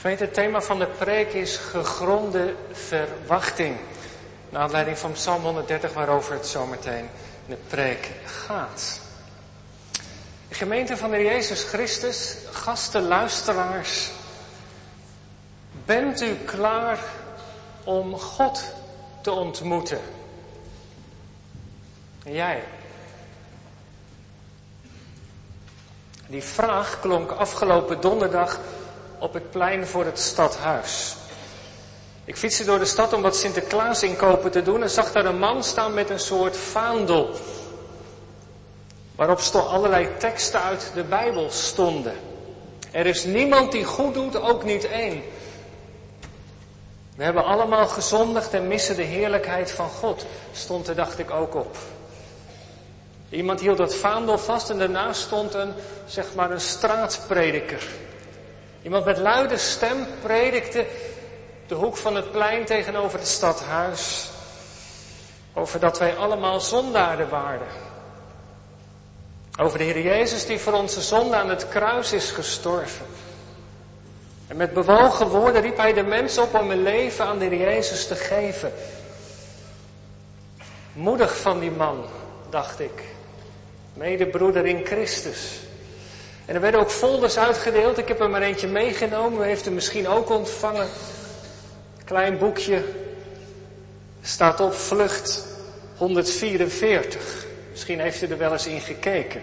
Gemeente, het thema van de preek is gegronde verwachting. Naar aanleiding van Psalm 130, waarover het zometeen de preek gaat. Gemeente van de Jezus Christus, gasten, luisteraars, bent u klaar om God te ontmoeten? En jij? Die vraag klonk afgelopen donderdag op het plein voor het stadhuis. Ik fietste door de stad om wat Sinterklaas inkopen te doen en zag daar een man staan met een soort vaandel. Waarop allerlei teksten uit de Bijbel stonden. Er is niemand die goed doet, ook niet één. We hebben allemaal gezondigd en missen de heerlijkheid van God, stond er dacht ik ook op. Iemand hield dat vaandel vast en daarnaast stond een, zeg maar, een straatprediker. Iemand met luide stem predikte de hoek van het plein tegenover het stadhuis. Over dat wij allemaal zondaarden waren. Over de Heer Jezus die voor onze zonde aan het kruis is gestorven. En met bewogen woorden riep hij de mens op om een leven aan de Heer Jezus te geven. Moedig van die man, dacht ik. Medebroeder in Christus. En er werden ook folders uitgedeeld. Ik heb er maar eentje meegenomen. U heeft hem misschien ook ontvangen. Klein boekje. Staat op vlucht 144. Misschien heeft u er wel eens in gekeken.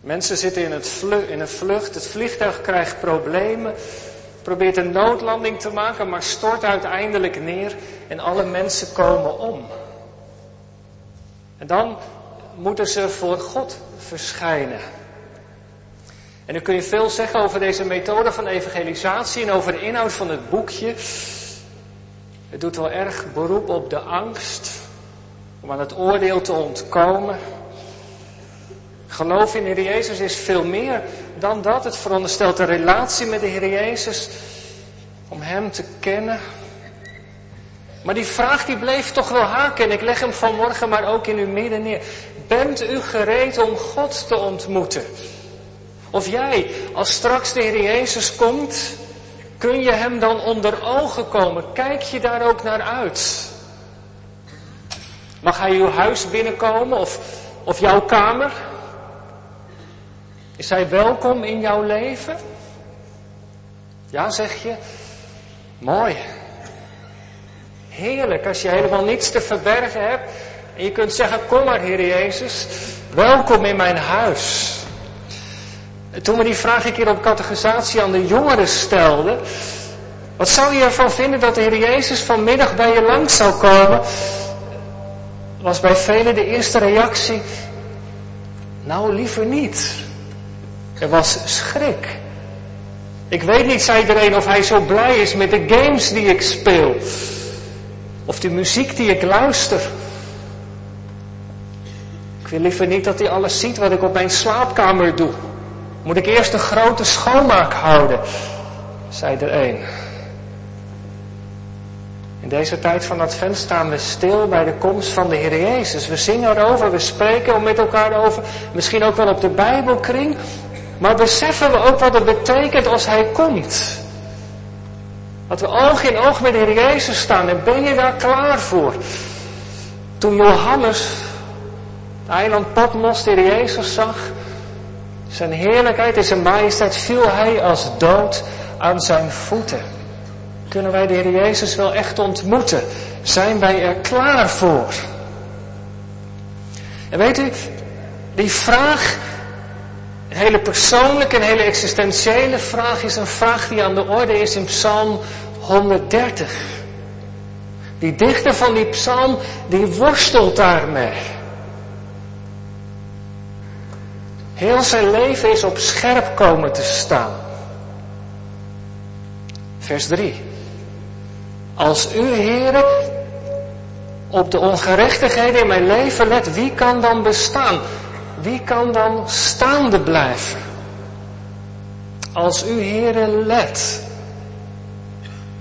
Mensen zitten in, het in een vlucht. Het vliegtuig krijgt problemen. Probeert een noodlanding te maken, maar stort uiteindelijk neer. En alle mensen komen om. En dan moeten ze voor God verschijnen. En dan kun je veel zeggen over deze methode van evangelisatie en over de inhoud van het boekje. Het doet wel erg beroep op de angst om aan het oordeel te ontkomen. Geloof in de Heer Jezus is veel meer dan dat. Het veronderstelt een relatie met de Heer Jezus om Hem te kennen. Maar die vraag die bleef toch wel haken en ik leg hem vanmorgen maar ook in uw midden neer. Bent u gereed om God te ontmoeten? Of jij, als straks de Heer Jezus komt, kun je Hem dan onder ogen komen? Kijk je daar ook naar uit? Mag Hij uw huis binnenkomen of, of jouw kamer? Is Hij welkom in jouw leven? Ja, zeg je. Mooi. Heerlijk als je helemaal niets te verbergen hebt. En je kunt zeggen, kom maar Heer Jezus, welkom in mijn huis. Toen we die vraag een keer op catechisatie aan de jongeren stelden, wat zou je ervan vinden dat de Heer Jezus vanmiddag bij je langs zou komen? Was bij velen de eerste reactie, nou liever niet. Er was schrik. Ik weet niet, zei iedereen, of hij zo blij is met de games die ik speel. Of de muziek die ik luister. Ik wil liever niet dat hij alles ziet wat ik op mijn slaapkamer doe. Moet ik eerst een grote schoonmaak houden, zei er een. In deze tijd van Advent staan we stil bij de komst van de Heer Jezus. We zingen erover, we spreken met elkaar over, misschien ook wel op de Bijbelkring. Maar beseffen we ook wat het betekent als Hij komt? Dat we oog in oog met de Heer Jezus staan. En ben je daar klaar voor? Toen Johannes, de eiland Patmos, de Heer Jezus zag, zijn heerlijkheid en zijn majesteit, viel hij als dood aan zijn voeten. Kunnen wij de Heer Jezus wel echt ontmoeten? Zijn wij er klaar voor? En weet u, die vraag, een hele persoonlijke en hele existentiële vraag, is een vraag die aan de orde is in Psalm 130. Die dichter van die psalm, die worstelt daarmee. Heel zijn leven is op scherp komen te staan. Vers 3. Als u, heren, op de ongerechtigheden in mijn leven let, wie kan dan bestaan? Wie kan dan staande blijven? Als u, heren, let.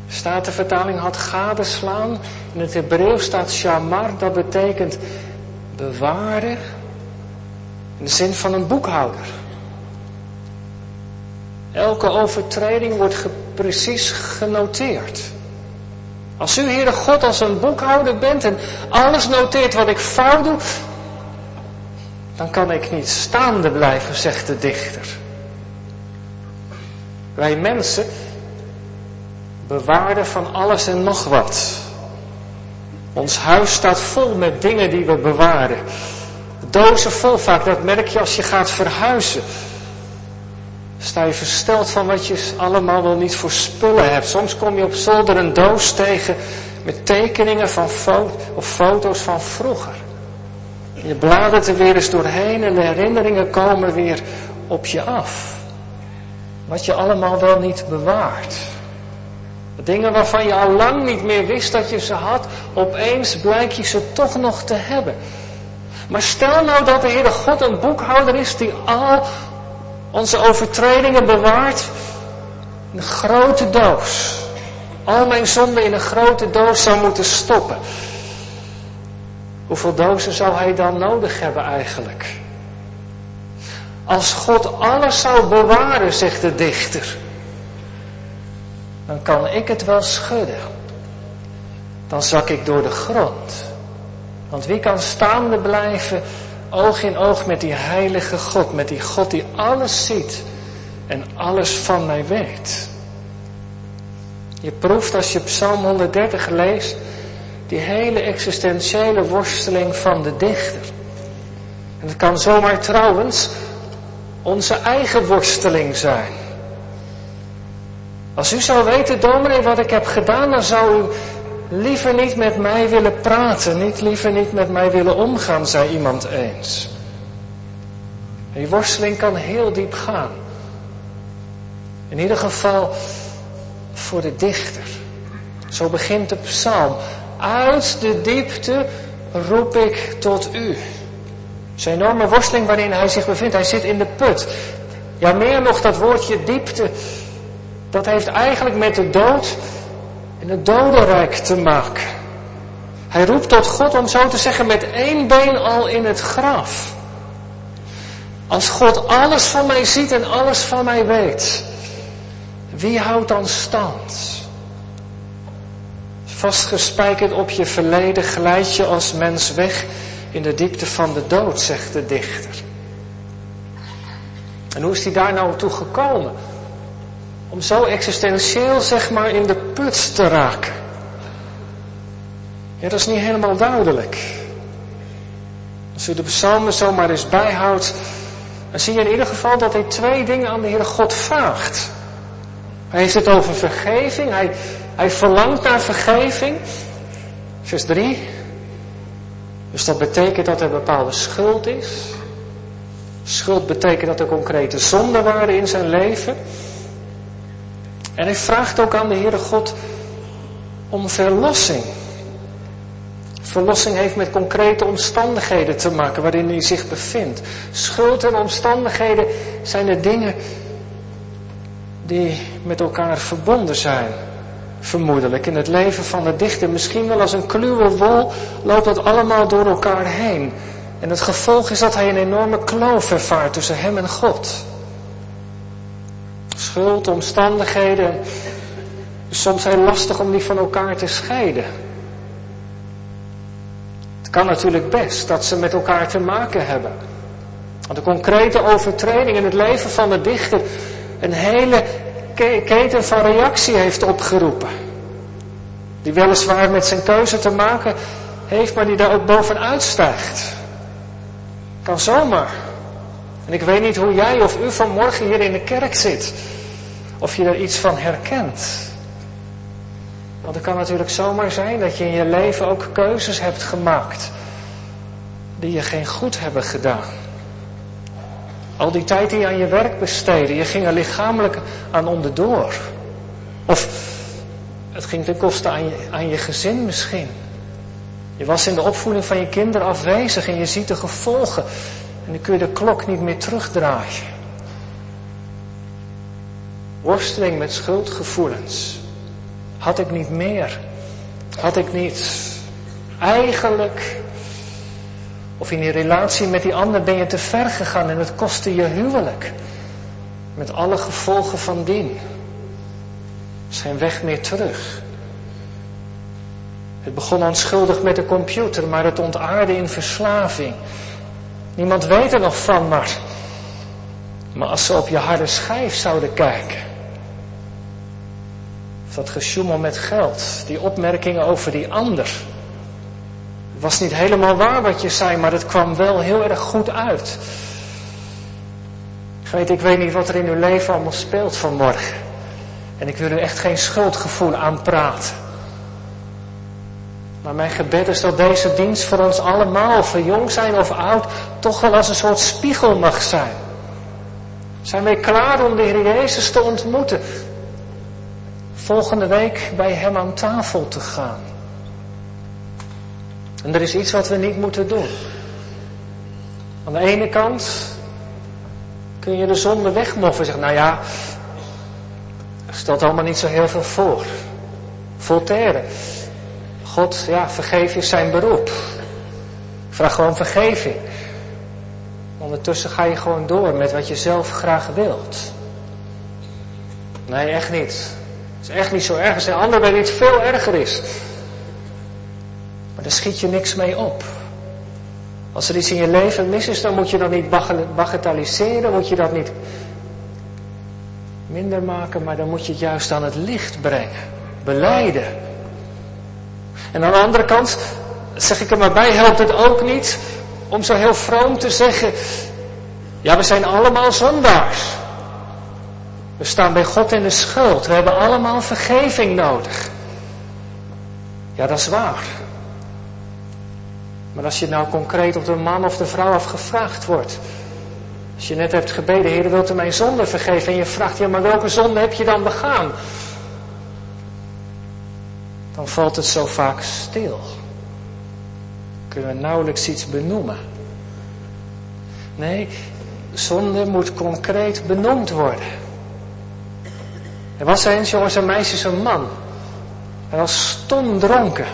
Staat de vertaling had gadeslaan. In het Hebreeuws staat shamar, dat betekent bewaren in de zin van een boekhouder. Elke overtreding wordt precies genoteerd. Als u, Heere God, als een boekhouder bent en alles noteert wat ik fout doe, dan kan ik niet staande blijven, zegt de dichter. Wij mensen bewaarden van alles en nog wat. Ons huis staat vol met dingen die we bewaren. Dozen vol vaak, dat merk je als je gaat verhuizen. Sta je versteld van wat je allemaal wel niet voor spullen hebt. Soms kom je op zolder een doos tegen met tekeningen van of foto's van vroeger. Je bladert er weer eens doorheen en de herinneringen komen weer op je af. Wat je allemaal wel niet bewaart. Dingen waarvan je al lang niet meer wist dat je ze had, opeens blijk je ze toch nog te hebben. Maar stel nou dat de Heere God een boekhouder is die al onze overtredingen bewaart in een grote doos. Al mijn zonden in een grote doos zou moeten stoppen. Hoeveel dozen zou hij dan nodig hebben eigenlijk? Als God alles zou bewaren, zegt de dichter, dan kan ik het wel schudden. Dan zak ik door de grond. Want wie kan staande blijven oog in oog met die heilige God, met die God die alles ziet en alles van mij weet? Je proeft als je Psalm 130 leest, die hele existentiële worsteling van de dichter. En het kan zomaar trouwens onze eigen worsteling zijn. Als u zou weten, dominee, wat ik heb gedaan, dan zou u liever niet met mij willen praten, niet liever niet met mij willen omgaan, zei iemand eens. die worsteling kan heel diep gaan. In ieder geval voor de dichter. Zo begint de psalm. Uit de diepte roep ik tot u. Zijn enorme worsteling waarin hij zich bevindt. Hij zit in de put. Ja, meer nog dat woordje diepte. Dat heeft eigenlijk met de dood in het dodenrijk te maken. Hij roept tot God om zo te zeggen met één been al in het graf. Als God alles van mij ziet en alles van mij weet, wie houdt dan stand? Vastgespijkerd op je verleden glijd je als mens weg in de diepte van de dood, zegt de dichter. En hoe is hij daar nou toe gekomen? Om zo existentieel, zeg maar, in de put te raken. Ja, dat is niet helemaal duidelijk. Als u de psalmen zomaar eens bijhoudt, dan zie je in ieder geval dat hij twee dingen aan de Heere God vraagt. Hij heeft het over vergeving, hij, hij verlangt naar vergeving. Vers 3. Dus dat betekent dat er bepaalde schuld is. Schuld betekent dat er concrete zonden waren in zijn leven. En hij vraagt ook aan de Heere God om verlossing. Verlossing heeft met concrete omstandigheden te maken waarin hij zich bevindt. Schuld en omstandigheden zijn de dingen die met elkaar verbonden zijn. Vermoedelijk in het leven van de dichter. Misschien wel als een kluwe wol loopt dat allemaal door elkaar heen. En het gevolg is dat hij een enorme kloof ervaart tussen hem en God. Schuld, omstandigheden. Soms heel lastig om die van elkaar te scheiden. Het kan natuurlijk best dat ze met elkaar te maken hebben. Want de concrete overtreding in het leven van de dichter een hele keten van reactie heeft opgeroepen. Die weliswaar met zijn keuze te maken heeft, maar die daar ook bovenuit stijgt. Kan zomaar. En ik weet niet hoe jij of u vanmorgen hier in de kerk zit. Of je er iets van herkent. Want het kan natuurlijk zomaar zijn dat je in je leven ook keuzes hebt gemaakt. Die je geen goed hebben gedaan. Al die tijd die je aan je werk besteedde, je ging er lichamelijk aan onderdoor. Of het ging ten koste aan je, aan je gezin misschien. Je was in de opvoeding van je kinderen afwezig en je ziet de gevolgen. En dan kun je de klok niet meer terugdraaien. Worsteling met schuldgevoelens. Had ik niet meer? Had ik niet eigenlijk? Of in die relatie met die ander ben je te ver gegaan en het kostte je huwelijk. Met alle gevolgen van dien. Is geen weg meer terug. Het begon onschuldig met de computer, maar het ontaarde in verslaving. Niemand weet er nog van, maar, maar als ze op je harde schijf zouden kijken. Dat gesjoemel met geld, die opmerkingen over die ander. Het was niet helemaal waar wat je zei, maar het kwam wel heel erg goed uit. Weet, ik weet niet wat er in uw leven allemaal speelt vanmorgen. En ik wil u echt geen schuldgevoel aanpraten. Maar mijn gebed is dat deze dienst voor ons allemaal, of jong zijn of oud, toch wel als een soort spiegel mag zijn. Zijn wij klaar om de Heer Jezus te ontmoeten? Volgende week bij Hem aan tafel te gaan. En er is iets wat we niet moeten doen. Aan de ene kant kun je de zonde wegmoffen. Zeg, nou ja, stelt allemaal niet zo heel veel voor. Voltaire. God, ja, vergeef is zijn beroep. Vraag gewoon vergeving. Ondertussen ga je gewoon door met wat je zelf graag wilt. Nee, echt niet. Is echt niet zo erg als de ander bij iets veel erger is. Maar daar schiet je niks mee op. Als er iets in je leven mis is, dan moet je dat niet bagatelliseren, moet je dat niet minder maken, maar dan moet je het juist aan het licht brengen. Beleiden. En aan de andere kant, zeg ik er maar bij, helpt het ook niet om zo heel vroom te zeggen, ja we zijn allemaal zondaars. We staan bij God in de schuld. We hebben allemaal vergeving nodig. Ja, dat is waar. Maar als je nou concreet op de man of de vrouw afgevraagd wordt. Als je net hebt gebeden, Heer, wilt u mijn zonde vergeven? En je vraagt, ja, maar welke zonde heb je dan begaan? Dan valt het zo vaak stil. Kunnen we nauwelijks iets benoemen. Nee, zonde moet concreet benoemd worden. Er was eens, jongens en meisjes, een man. Hij was stom dronken.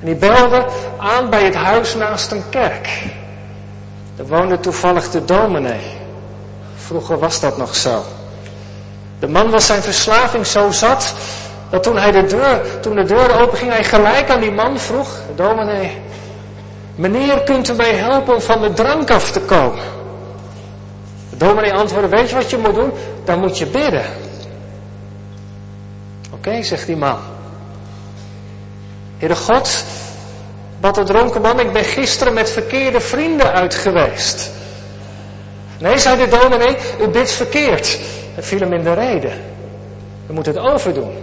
En die belde aan bij het huis naast een kerk. Daar woonde toevallig de dominee. Vroeger was dat nog zo. De man was zijn verslaving zo zat, dat toen, hij de deur, toen de deur open ging, hij gelijk aan die man vroeg, dominee, meneer, kunt u mij helpen om van de drank af te komen? De dominee antwoordde, weet je wat je moet doen? Dan moet je bidden. Oké, zegt die man. Heere God, wat de dronken man, ik ben gisteren met verkeerde vrienden uit geweest. Nee, zei de dominee, u bidt verkeerd. Het viel hem in de reden. We moeten het overdoen.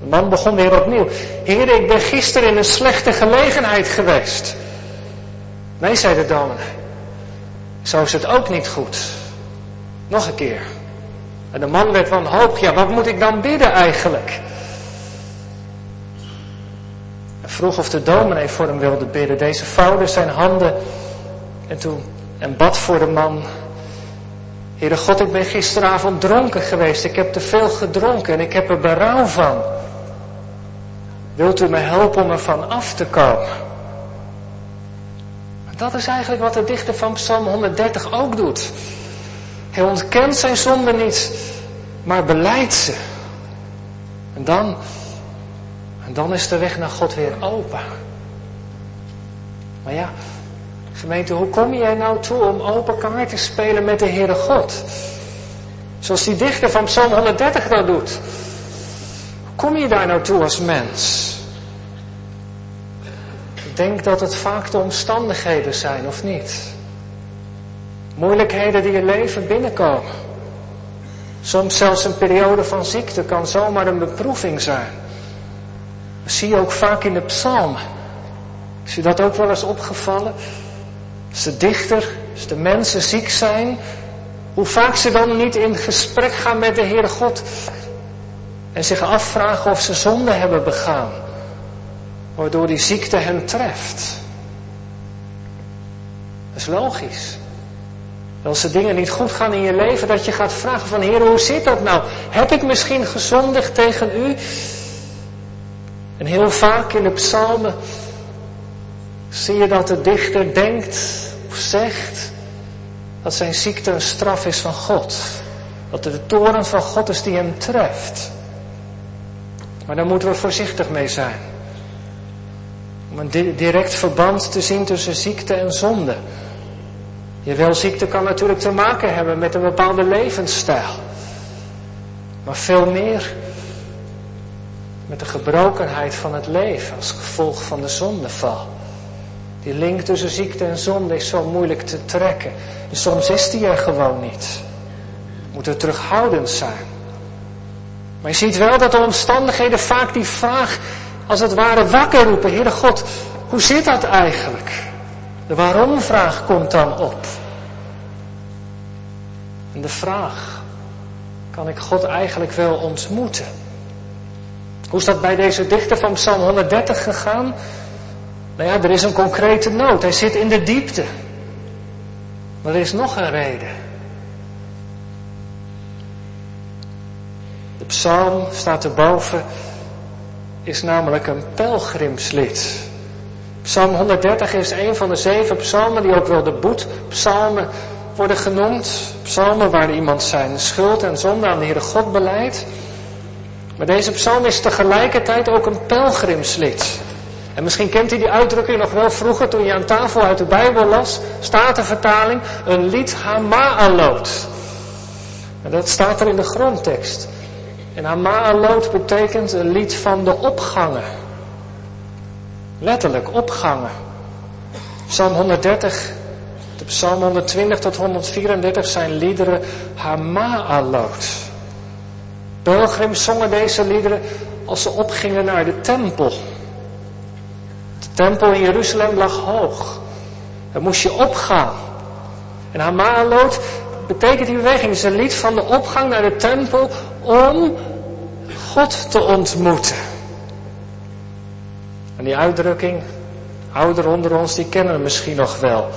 De man begon weer opnieuw. Heer, ik ben gisteren in een slechte gelegenheid geweest. Nee, zei de dominee. Zo is het ook niet goed. Nog een keer. En de man werd wanhopig. Ja, wat moet ik dan bidden eigenlijk? En vroeg of de dominee voor hem wilde bidden. Deze vouwde zijn handen en toen en bad voor de man. Heere God, ik ben gisteravond dronken geweest. Ik heb te veel gedronken en ik heb er berouw van. Wilt u me helpen om ervan af te komen? Dat is eigenlijk wat de dichter van Psalm 130 ook doet. Hij ontkent zijn zonde niet, maar beleidt ze. En dan, en dan is de weg naar God weer open. Maar ja, gemeente, hoe kom jij nou toe om open kaart te spelen met de Heere God? Zoals die dichter van Psalm 130 dat doet. Hoe kom je daar nou toe als mens? Ik denk dat het vaak de omstandigheden zijn, of niet? Moeilijkheden die je leven binnenkomen. Soms zelfs een periode van ziekte kan zomaar een beproeving zijn. Dat zie je ook vaak in de psalmen. Is je dat ook wel eens opgevallen? Als de dichter, als de mensen ziek zijn, hoe vaak ze dan niet in gesprek gaan met de Heere God en zich afvragen of ze zonde hebben begaan, waardoor die ziekte hen treft. Dat is logisch. Als de dingen niet goed gaan in je leven, dat je gaat vragen van Heer, hoe zit dat nou? Heb ik misschien gezondigd tegen u? En heel vaak in de psalmen zie je dat de dichter denkt of zegt, dat zijn ziekte een straf is van God. Dat het de toren van God is die hem treft. Maar daar moeten we voorzichtig mee zijn. Om een direct verband te zien tussen ziekte en zonde. Jawel, ziekte kan natuurlijk te maken hebben met een bepaalde levensstijl. Maar veel meer met de gebrokenheid van het leven als gevolg van de zondeval. Die link tussen ziekte en zonde is zo moeilijk te trekken. Dus soms is die er gewoon niet. Moeten we terughoudend zijn. Maar je ziet wel dat de omstandigheden vaak die vraag als het ware wakker roepen. Heere God, hoe zit dat eigenlijk? De waarom-vraag komt dan op. De vraag, kan ik God eigenlijk wel ontmoeten? Hoe is dat bij deze dichter van Psalm 130 gegaan? Nou ja, er is een concrete nood. Hij zit in de diepte. Maar er is nog een reden. De psalm staat erboven, is namelijk een pelgrimslied. Psalm 130 is een van de zeven psalmen die ook wel de boetpsalmen worden genoemd. Psalmen waar iemand zijn schuld en zonde aan de Heere God beleidt. Maar deze psalm is tegelijkertijd ook een pelgrimslied. En misschien kent u die uitdrukking nog wel vroeger toen je aan tafel uit de Bijbel las. Staat de vertaling, een lied Hama'alot. En dat staat er in de grondtekst. En Hama'alot betekent een lied van de opgangen. Letterlijk, opgangen. Psalm 130, de Psalm 120 tot 134 zijn liederen Hama'alot. Pelgrims zongen deze liederen als ze opgingen naar de tempel. De tempel in Jeruzalem lag hoog. Daar moest je opgaan. En Hama'alot betekent die beweging, is een lied van de opgang naar de tempel om God te ontmoeten. En die uitdrukking, ouderen onder ons, die kennen we misschien nog wel.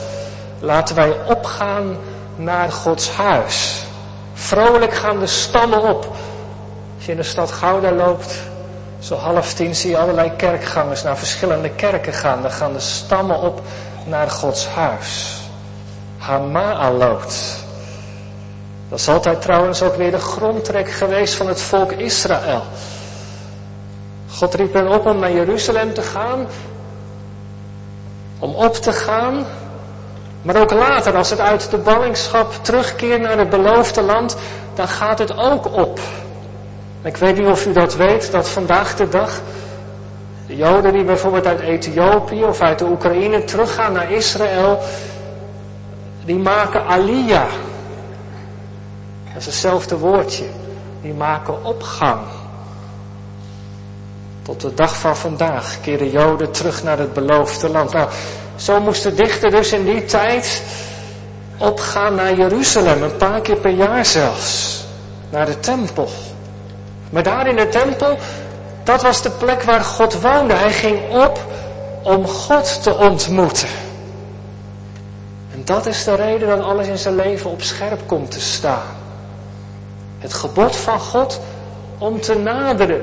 Laten wij opgaan naar Gods huis. Vrolijk gaan de stammen op. Als je in de stad Gouda loopt, zo half tien zie je allerlei kerkgangers naar verschillende kerken gaan. Dan gaan de stammen op naar Gods huis. Hama'alot. Dat is altijd trouwens ook weer de grondtrek geweest van het volk Israël. God riep hen op om naar Jeruzalem te gaan, om op te gaan, maar ook later, als het uit de ballingschap terugkeert naar het beloofde land, dan gaat het ook op. Ik weet niet of u dat weet, dat vandaag de dag de Joden die bijvoorbeeld uit Ethiopië of uit de Oekraïne teruggaan naar Israël, die maken aliyah. Dat is hetzelfde woordje. Die maken opgang. Tot de dag van vandaag keren Joden terug naar het beloofde land. Nou, zo moest de dichter dus in die tijd opgaan naar Jeruzalem, een paar keer per jaar zelfs. Naar de tempel. Maar daar in de tempel, dat was de plek waar God woonde. Hij ging op om God te ontmoeten. En dat is de reden dat alles in zijn leven op scherp komt te staan. Het gebod van God om te naderen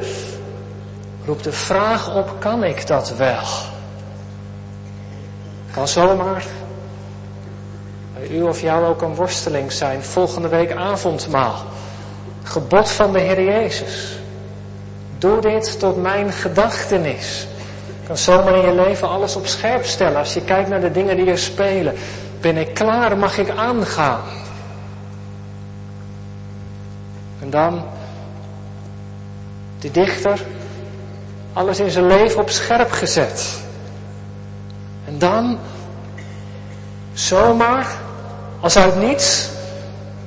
roept de vraag op, kan ik dat wel? Kan zomaar bij u of jou ook een worsteling zijn. Volgende week avondmaal. Gebod van de Heer Jezus. Doe dit tot mijn gedachtenis. Kan zomaar in je leven alles op scherp stellen. Als je kijkt naar de dingen die er spelen. Ben ik klaar? Mag ik aangaan? En dan, die dichter, alles in zijn leven op scherp gezet. En dan, zomaar, als uit niets,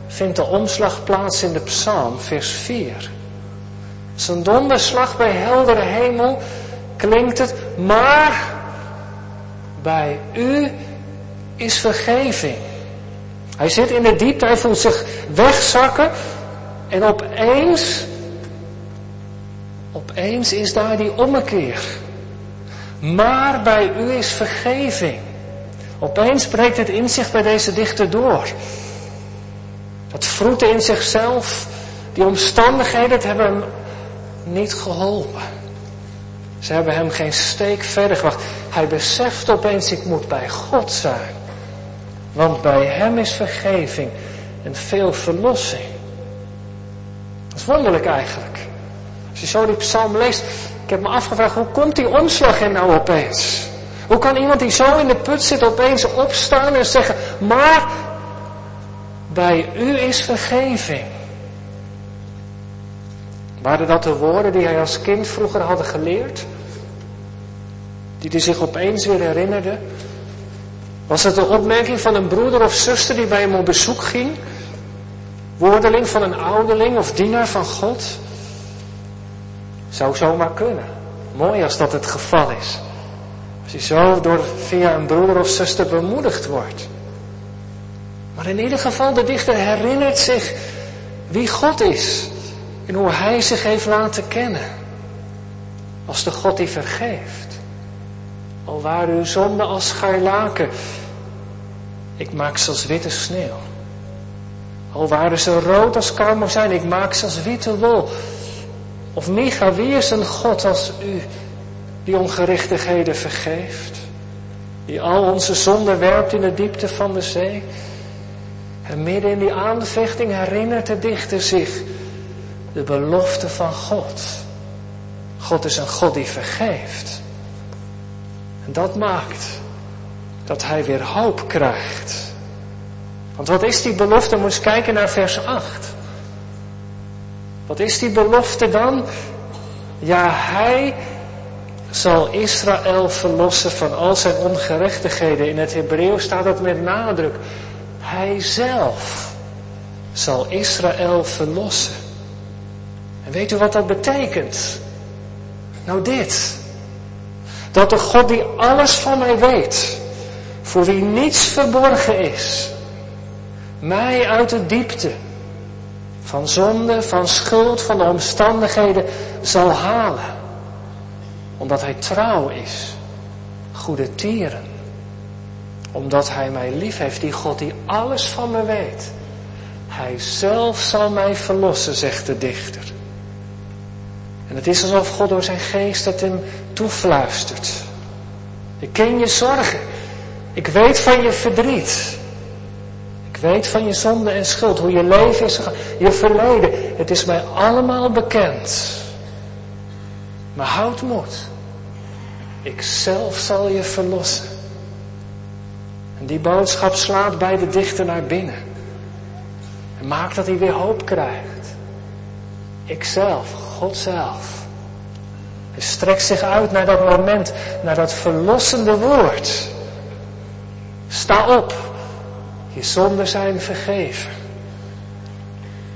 vindt de omslag plaats in de psalm, vers 4. Zijn donderslag bij heldere hemel klinkt het, maar bij u is vergeving. Hij zit in de diepte, hij voelt zich wegzakken en opeens, opeens is daar die ommekeer. Maar bij u is vergeving. Opeens breekt het inzicht bij deze dichter door. Dat vroeten in zichzelf, die omstandigheden, het hebben hem niet geholpen. Ze hebben hem geen steek verder gebracht. Hij beseft opeens, ik moet bij God zijn. Want bij hem is vergeving en veel verlossing. Dat is wonderlijk eigenlijk. Als je zo die psalm leest, ik heb me afgevraagd, hoe komt die omslag er nou opeens? Hoe kan iemand die zo in de put zit opeens opstaan en zeggen, maar bij u is vergeving. Waren dat de woorden die hij als kind vroeger had geleerd? Die hij zich opeens weer herinnerde? Was het de opmerking van een broeder of zuster die bij hem op bezoek ging? Woordeling van een ouderling of dienaar van God? Zou zomaar kunnen. Mooi als dat het geval is. Als je zo door, via een broeder of zuster bemoedigd wordt. Maar in ieder geval, de dichter herinnert zich wie God is. En hoe hij zich heeft laten kennen. Als de God die vergeeft. Al waren uw zonden als scharlaken. Ik maak ze als witte sneeuw. Al waren ze rood als karmozijn. Ik maak ze als witte wol. Of Micha, wie is een God als u die ongerechtigheden vergeeft? Die al onze zonden werpt in de diepte van de zee? En midden in die aanvechting herinnert de dichter zich de belofte van God. God is een God die vergeeft. En dat maakt dat hij weer hoop krijgt. Want wat is die belofte? Moet eens kijken naar vers 8. Wat is die belofte dan? Ja, hij zal Israël verlossen van al zijn ongerechtigheden. In het Hebreeuws staat dat met nadruk. Hij zelf zal Israël verlossen. En weet u wat dat betekent? Nou dit. Dat de God die alles van mij weet, voor wie niets verborgen is, mij uit de diepte van zonde, van schuld, van de omstandigheden zal halen. Omdat hij trouw is, goede tieren. Omdat hij mij lief heeft, die God die alles van me weet. Hij zelf zal mij verlossen, zegt de dichter. En het is alsof God door zijn geest het hem toefluistert. Ik ken je zorgen. Ik weet van je verdriet. Weet van je zonde en schuld, hoe je leven is gegaan, je verleden. Het is mij allemaal bekend. Maar houd moed. Ik zelf zal je verlossen. En die boodschap slaat bij de dichter naar binnen. En maakt dat hij weer hoop krijgt. Ikzelf, God zelf. Hij strekt zich uit naar dat moment, naar dat verlossende woord. Sta op, je zonden zijn vergeven.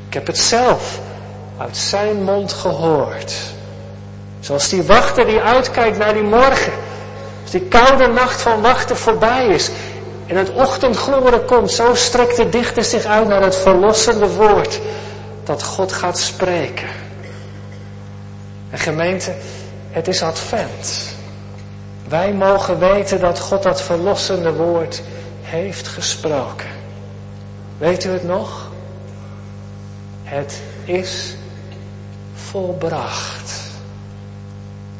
Ik heb het zelf uit zijn mond gehoord. Zoals die wachter die uitkijkt naar die morgen. Als die koude nacht van wachten voorbij is en het ochtendgloren komt, zo strekt de dichter zich uit naar het verlossende woord dat God gaat spreken. En gemeente, het is advent. Wij mogen weten dat God dat verlossende woord heeft gesproken. Weet u het nog? Het is volbracht.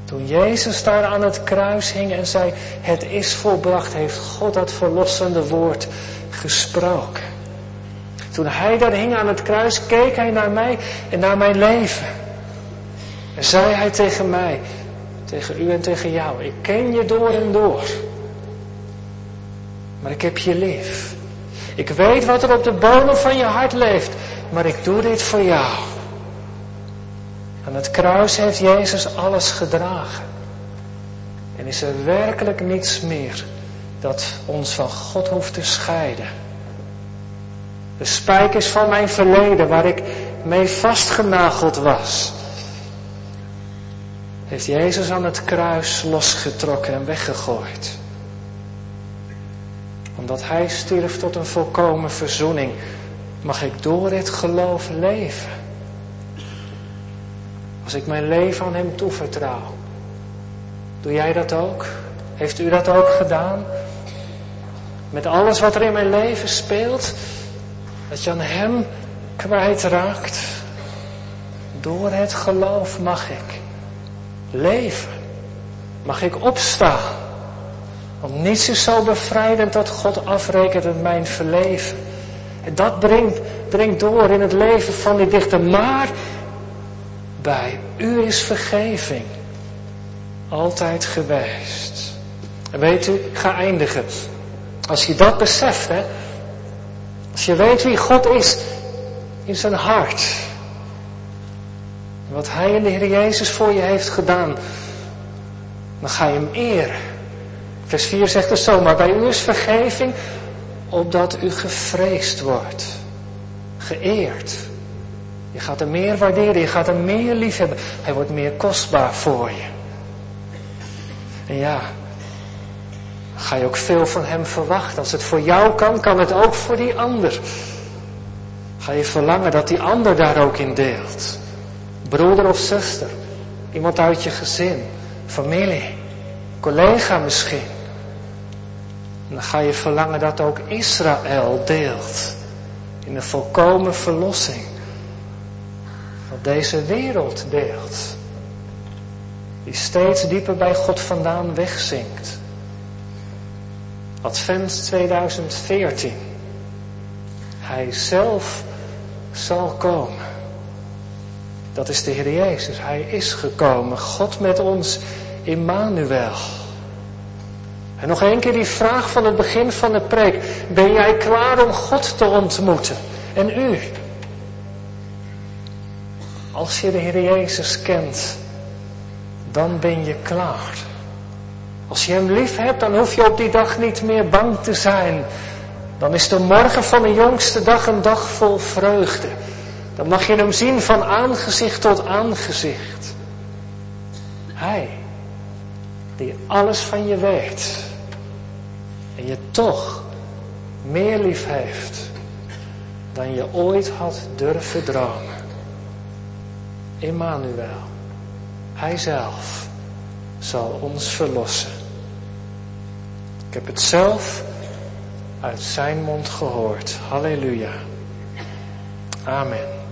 Toen Jezus daar aan het kruis hing en zei, het is volbracht, heeft God dat verlossende woord gesproken. Toen hij daar hing aan het kruis, keek hij naar mij en naar mijn leven. En zei hij tegen mij, tegen u en tegen jou, ik ken je door en door. Maar ik heb je lief. Ik weet wat er op de bodem van je hart leeft, maar ik doe dit voor jou. Aan het kruis heeft Jezus alles gedragen. En is er werkelijk niets meer dat ons van God hoeft te scheiden. De spijkers van mijn verleden, waar ik mee vastgenageld was, heeft Jezus aan het kruis losgetrokken en weggegooid. Omdat Hij stierf tot een volkomen verzoening, mag ik door dit geloof leven. Als ik mijn leven aan Hem toevertrouw. Doe jij dat ook? Heeft u dat ook gedaan? Met alles wat er in mijn leven speelt, dat je aan Hem kwijtraakt. Door het geloof mag ik leven. Mag ik opstaan Want niets is zo bevrijdend dat God afrekent met mijn verleven. En dat dringt, dringt door in het leven van die dichter. Maar bij u is vergeving altijd geweest. En weet u, ga eindigen. Als je dat beseft, hè. Als je weet wie God is in zijn hart. Wat Hij in de Heer Jezus voor je heeft gedaan. Dan ga je hem eren. Vers 4 zegt het zo, maar bij u is vergeving opdat u gevreesd wordt. Geëerd. Je gaat hem meer waarderen, je gaat hem meer liefhebben. Hij wordt meer kostbaar voor je. En ja, ga je ook veel van hem verwachten. Als het voor jou kan, kan het ook voor die ander. Ga je verlangen dat die ander daar ook in deelt. Broeder of zuster, iemand uit je gezin, familie, collega misschien. Dan ga je verlangen dat ook Israël deelt in de volkomen verlossing. Wat deze wereld deelt. Die steeds dieper bij God vandaan wegzinkt. Advent 2014. Hij zelf zal komen. Dat is de Heer Jezus. Hij is gekomen. God met ons, Immanuel. En nog een keer die vraag van het begin van de preek. Ben jij klaar om God te ontmoeten? En u? Als je de Heer Jezus kent, dan ben je klaar. Als je Hem lief hebt, dan hoef je op die dag niet meer bang te zijn. Dan is de morgen van de jongste dag een dag vol vreugde. Dan mag je Hem zien van aangezicht tot aangezicht. Hij, die alles van je weet. En je toch meer lief heeft dan je ooit had durven dromen. Immanuel, Hij zelf zal ons verlossen. Ik heb het zelf uit zijn mond gehoord. Halleluja. Amen.